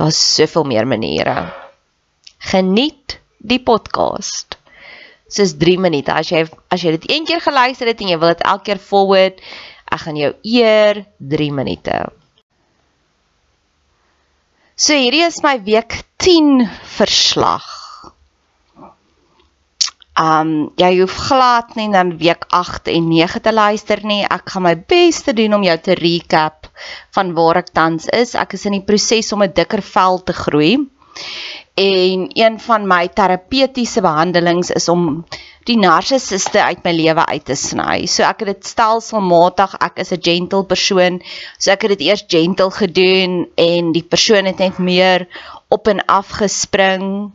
Daar's soveel meer maniere. Geniet die podcast. Dis 3 minute. As jy as jy dit een keer geluister het en jy wil dit elke keer forward, ek gaan jou eer 3 minute. So hierdie is my week 10 verslag. Um jy hoef glad nie dan week 8 en 9 te luister nie. Ek gaan my bes te doen om jou te recap van waar ek tans is. Ek is in die proses om 'n dikker vel te groei. En een van my terapeutiese behandelings is om die narcissiste uit my lewe uit te sny. So ek het dit stelselmatig, ek is 'n gentle persoon, so ek het dit eers gentle gedoen en die persoon het net meer op en af gespring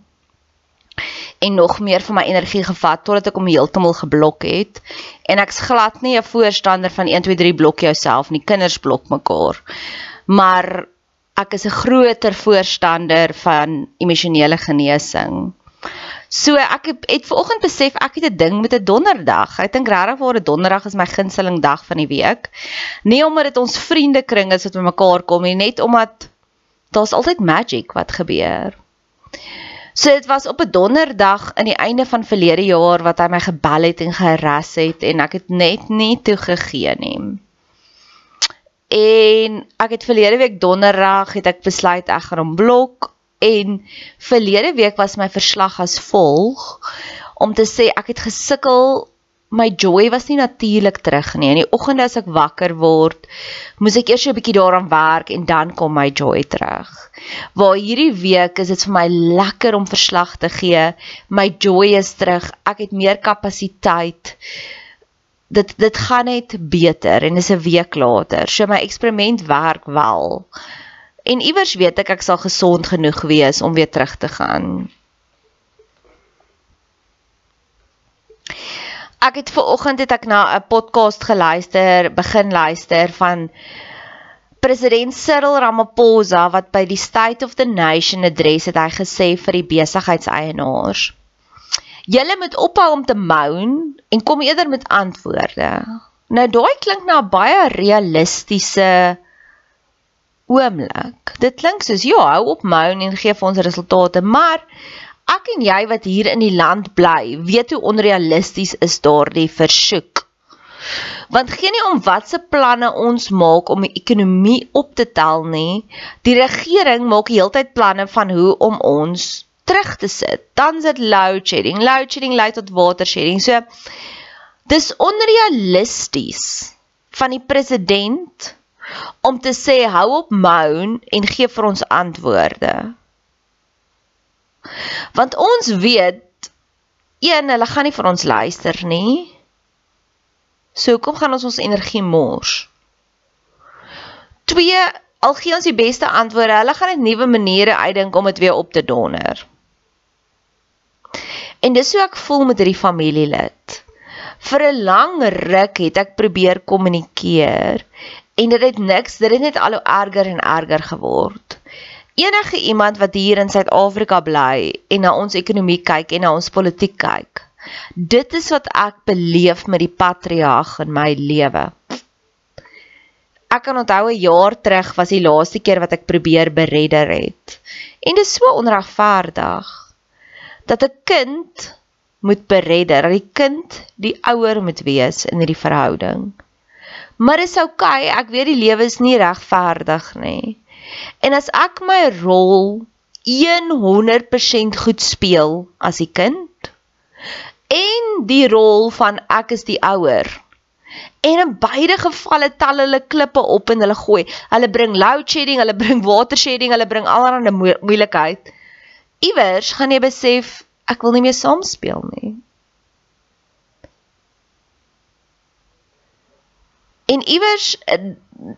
en nog meer van my energie gevat totdat ek hom heeltemal geblok het. En ek's glad nie 'n voorstander van 1 2 3 blok jouself nie. Kinders blok mekaar. Maar ek is 'n groter voorstander van emosionele genesing. So ek het, het vanoggend besef ek het 'n ding met 'n donderdag. Ek dink regtig waar 'n donderdag is my gunsteling dag van die week. Nie omdat dit ons vriendekring is wat bymekaar kom nie, net omdat daar's altyd magic wat gebeur. So dit was op 'n donderdag aan die einde van verlede jaar wat hy my gebel het en geras het en ek het net nie toegegee nie. En ek het verlede week donderdag het ek besluit ek gaan hom blok en verlede week was my verslag as volg om te sê ek het gesukkel my joy was nie natuurlik terug nie. In die oggende as ek wakker word, moes ek eers 'n bietjie daaraan werk en dan kom my joy terug. Waar hierdie week is dit vir my lekker om verslag te gee. My joy is terug. Ek het meer kapasiteit. Dit dit gaan net beter en dis 'n week later. So my eksperiment werk wel. En iewers weet ek ek sal gesond genoeg wees om weer terug te gaan. Ek het ver oggend het ek na 'n podcast geluister, begin luister van President Cyril Ramaphosa wat by die State of the Nation address het hy gesê vir die besigheidseienaars: "Julle moet ophou om te moan en kom eerder met antwoorde." Nou daai klink na 'n baie realistiese oomblik. Dit klink soos ja, hou op moan en gee vir ons resultate, maar ek en jy wat hier in die land bly, weet hoe onrealisties is daardie versoek. Want geen nie om watse planne ons maak om die ekonomie op te tel nie. Die regering maak heeltyd planne van hoe om ons terug te sit. Dan sit load shedding. Load shedding lei tot water shedding. So dis onrealisties van die president om te sê hou op moan en gee vir ons antwoorde. Want ons weet een hulle gaan nie vir ons luister nie. So hoekom gaan ons ons energie mors? 2 Al gee ons die beste antwoorde, hulle gaan net nuwe maniere uitdink om dit weer op te donder. En dis hoe ek voel met hierdie familielid. Vir 'n lang ruk het ek probeer kommunikeer en dit het niks, dit het net al hoe erger en erger geword. Enige iemand wat hier in Suid-Afrika bly en na ons ekonomie kyk en na ons politiek kyk, Dit is wat ek beleef met die patriarg in my lewe. Ek kan onthou 'n jaar terug was die laaste keer wat ek probeer beredder het. En dit is so onregverdig dat 'n kind moet beredder, dat die kind die ouer moet wees in hierdie verhouding. Maar dit is oukei, okay, ek weet die lewe is nie regverdig nie. En as ek my rol 100% goed speel as die kind en die rol van ek is die ouer. En in beide gevalle tel hulle klippe op en hulle gooi. Hulle bring load shedding, hulle bring water shedding, hulle bring allerlei moeilikheid. Iewers gaan jy besef ek wil nie meer saam speel nie. En iewers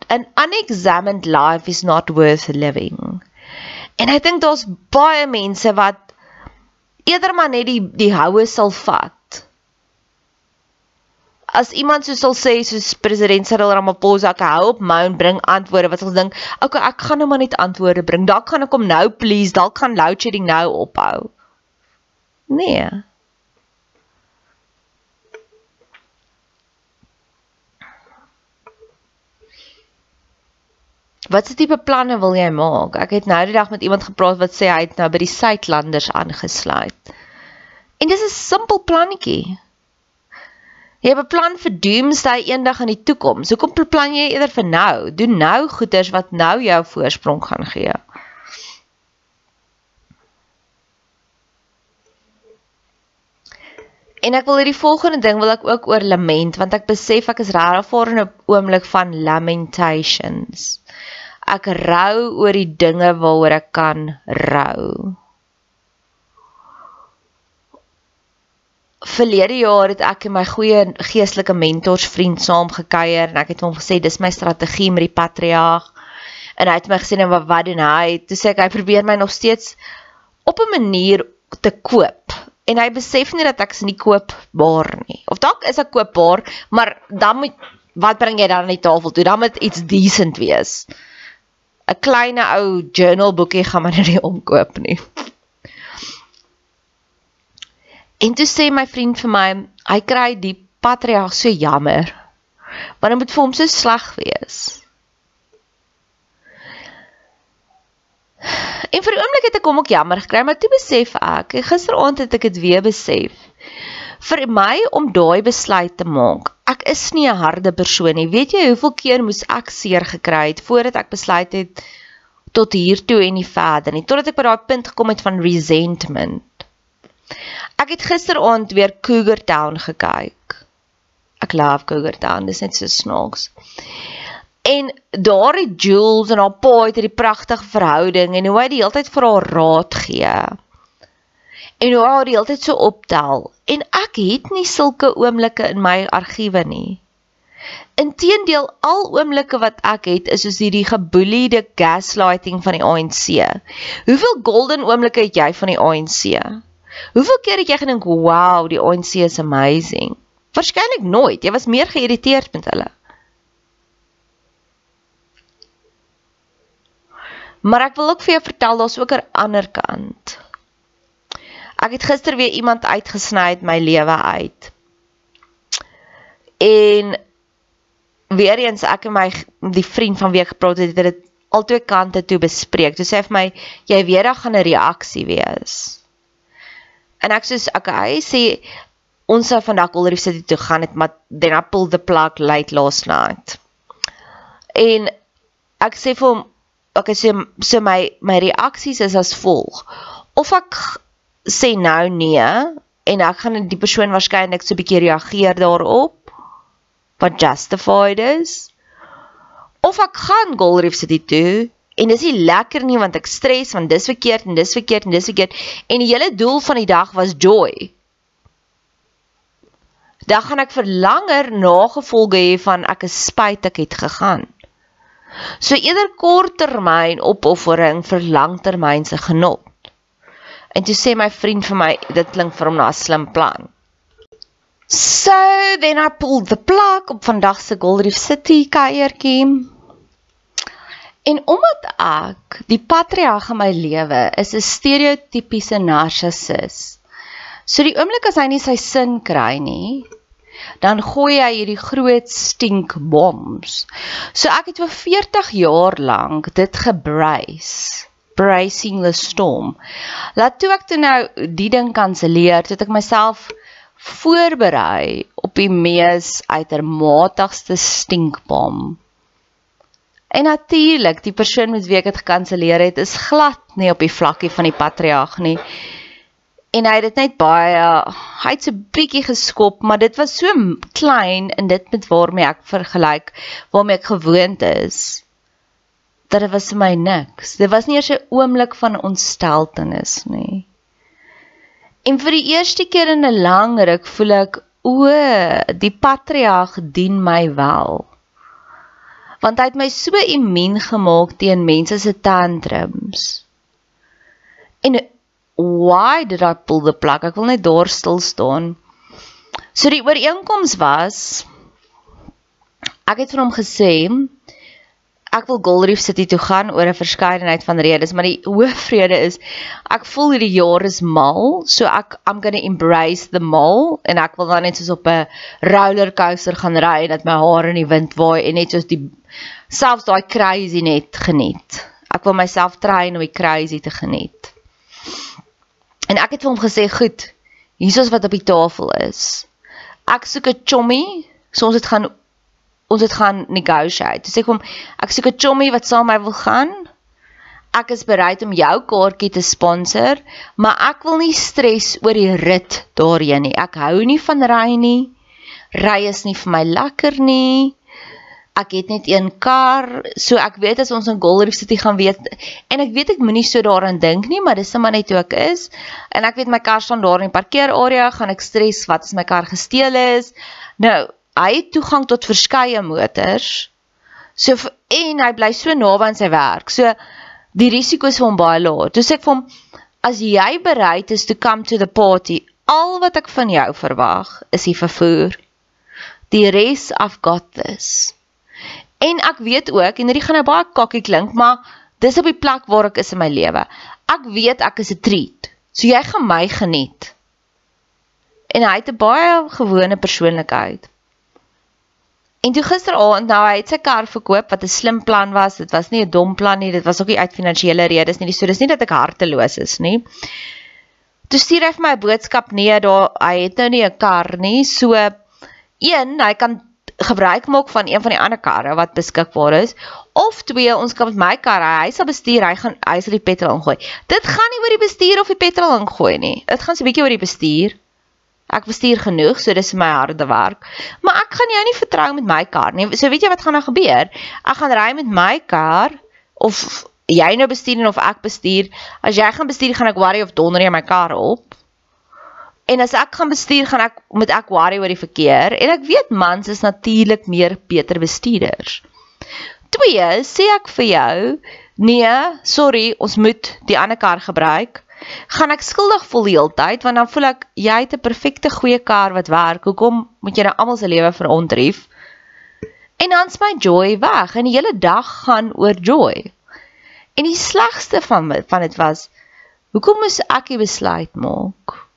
an unexamined life is not worth living. En ek dink daar's baie mense wat eerder maar net die die houe sal vat. As iemand so sal sê soos president Cyril Ramaphosa, ek hou op my en bring antwoorde wat sal dink, okay, ek gaan nou maar net antwoorde bring. Dalk gaan ek hom nou please, dalk gaan load shedding nou ophou. Nee. Watse tipe planne wil jy maak? Ek het nou die dag met iemand gepraat wat sê hy het nou by die Suidlanders aangesluit. En dis 'n simpel plannetjie. Jy beplan vir doomsday eendag in die toekoms. Hoekom beplan jy eerder vir nou? Doen nou goeders wat nou jou voorsprong gaan gee. En ek wil hierdie volgende ding wil ek ook oor lament want ek besef ek is regtig voor in 'n oomblik van lamentations ek rou oor die dinge waaroor ek kan rou. Verlede jaar het ek en my goeie geestelike mentors vriend saam gekuier en ek het hom gesê dis my strategie met die patriarg en hy het my gesê en wat, wat doen hy? Toe sê ek hy probeer my nog steeds op 'n manier te koop en hy besef nie dat ek is nie koopbaar nie. Of dalk is ek koopbaar, maar dan moet wat bring jy dan aan die tafel toe? Dan moet iets decent wees. 'n klein ou journal boekie gaan maar nie omkoop nie. En toe sê my vriend vir my, hy kry die patriarg so jammer. Want dit moet vir hom so sleg wees. En vir 'n oomblik het ek hom ook jammer gekry, maar toe besef ek, gisteraand het ek dit weer besef. Vir my om daai besluit te maak, ek is nie 'n harde persoon nie. Weet jy hoeveel keer moes ek seer gekry het voordat ek besluit het tot hier toe en nie verder nie, totdat ek by daai punt gekom het van resentment. Ek het gisteraand weer Cougar Town gekyk. Ek love Cougar Town, dis net so snaaks. En daardie Jules en haar pa het hierdie pragtige verhouding en hoe hy die hele tyd vir haar raad gee en hoe haar die hele tyd so optel en ek het nie sulke oomblikke in my argiewe nie. Inteendeel al oomblikke wat ek het is soos hierdie geboeliede gaslighting van die ANC. Hoeveel golden oomblikke het jy van die ANC? Hoeveel keer het jy gedink, "Wow, die ANC is amazing." Waarskynlik nooit. Jy was meer geïrriteerd met hulle. Maar ek wil ook vir jou vertel daar's ook 'n ander kant. Ek het gister weer iemand uitgesny uit my lewe uit. En weer eens ek en my die vriend van wie ek gepraat het, het dit albei kante toe bespreek. Toe sê hy vir my jy weet daar gaan 'n reaksie wees. En ek sê okay, sê ons sou vandag Ulrief City toe gaan het, maar then I pulled the plug late last night. En ek sê vir hom ek sê so my my reaksies is as volg. Of ek sê nou nee en ek gaan die persoon waarskynlik so 'n bietjie reageer daarop wat justified is. Of ek gaan Gold Reef City toe en dis nie lekker nie want ek stres want dis verkeerd en dis verkeerd en dis verkeerd en die hele doel van die dag was joy. Dan gaan ek vir langer nagevolge hê van ek is spyt ek het gegaan. So eerder korttermyn opoffering vir langtermynse genot. En toe sê my vriend vir my, dit klink vir hom na 'n slim plan. So then I pulled the plug op vandag se Gold Reef City kuiertjie. En omdat ek die patriarg in my lewe is 'n stereotypiese narcissus. So die oomblik as hy nie sy sin kry nie, dan gooi hy hierdie groot stinkboms. So ek het vir 40 jaar lank dit gebrace bracing the storm. Laat toe ek toe nou die ding kanselleer, het ek myself voorberei op die mees uitermatigste stinkbom. En natuurlik, die persoon met wie ek dit gekanselleer het, is glad nie op die vlakkie van die patriarg nie en hy het dit net baie hy het so bietjie geskop maar dit was so klein en dit met waarmee ek vergelyk waarmee ek gewoond is dat dit was vir my niks dit was nie eers 'n oomblik van ontsteltenis nie en vir die eerste keer in 'n lang ruk voel ek o die patriarg dien my wel want hy het my so immuun gemaak teen mense se tantrums en why did I pull the plug? Ek wil net daar stil staan. So die ooreenkoms was ek het vir hom gesê ek wil Gold Reef City toe gaan oor 'n verskeidenheid van redes, maar die hoofvrede is ek voel hierdie jaar is mal, so ek I'm going to embrace the mal en ek wil dan net soos op 'n roller coaster gaan ry en dat my hare in die wind waai en net soos die selfs daai crazy net geniet. Ek wil myself train om die crazy te geniet. En ek het vir hom gesê, "Goed, hier is wat op die tafel is. Ek soek 'n chommy, so ons het gaan ons het gaan negotiate." Toe sê ek hom, "Ek soek 'n chommy wat saam met my wil gaan. Ek is bereid om jou kaartjie te sponsor, maar ek wil nie stres oor die rit daarheen nie. Ek hou nie van ry nie. Ry is nie vir my lekker nie." ek het net een kar, so ek weet as ons in Gold Reef City gaan weet en ek weet ek moenie so daaraan dink nie, maar dis net net hoe ek is. En ek weet my kar staan daar in die parkeerarea, gaan ek stres wat as my kar gesteel is. Nou, hy het toegang tot verskeie motors. So en hy bly so naby aan sy werk. So die risiko is vir hom baie laag. Toe sê ek vir hom as jy bereid is to come to the party, al wat ek van jou verwag is die vervoer. Die res I've got this. En ek weet ook en dit gaan nou baie kakkie klink, maar dis op die plek waar ek is in my lewe. Ek weet ek is 'n treat. So jy gaan my geniet. En hy het 'n baie gewone persoonlikheid. En toe gisteraand nou hy het sy kar verkoop wat 'n slim plan was. Dit was nie 'n dom plan nie. Dit was ook nie uit finansiële redes nie. So dis nie dat ek harteloos is nie. Toe stuur hy vir my 'n boodskap nee, daar hy het nou nie 'n kar nie. So een, hy kan gebruik maak van een van die ander karre wat beskikbaar is of twee ons kan met my kar hy sal bestuur hy gaan hy sal die petrol ingooi dit gaan nie oor die bestuur of die petrol ingooi nie dit gaan so 'n bietjie oor die bestuur ek bestuur genoeg so dis my harde werk. Maar ek gaan jou nie vertrou met my kar nie. So weet jy wat gaan nou gebeur? Ek gaan ry met my kar of jy nou bestuur of ek bestuur. As jy gaan bestuur gaan ek worry of donder jy my kar op. En as ek gaan bestuur, gaan ek met ek worry oor die verkeer. En ek weet mans is natuurlik meer beter bestuurders. Twee, sê ek vir jou, nee, sorry, ons moet die ander kar gebruik. Gaan ek skuldig voel die hele tyd want dan voel ek jy het 'n perfekte goeie kar wat werk. Hoekom moet jy nou almal se lewe verontrief? En dan's my joy weg en die hele dag gaan oor joy. En die slegste van van dit was hoekom moes ek die besluit maak?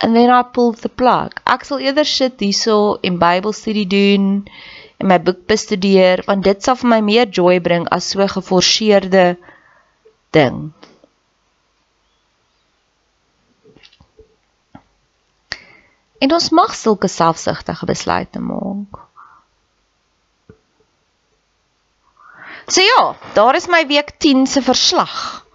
and then I pull the plug. Ek sal eerder sit hierso en Bybelstudie doen en my boek bestudeer want dit sal vir my meer joy bring as so geforseerde ding. En ons mag sulke selfsugtige besluite maak. So ja, daar is my week 10 se verslag.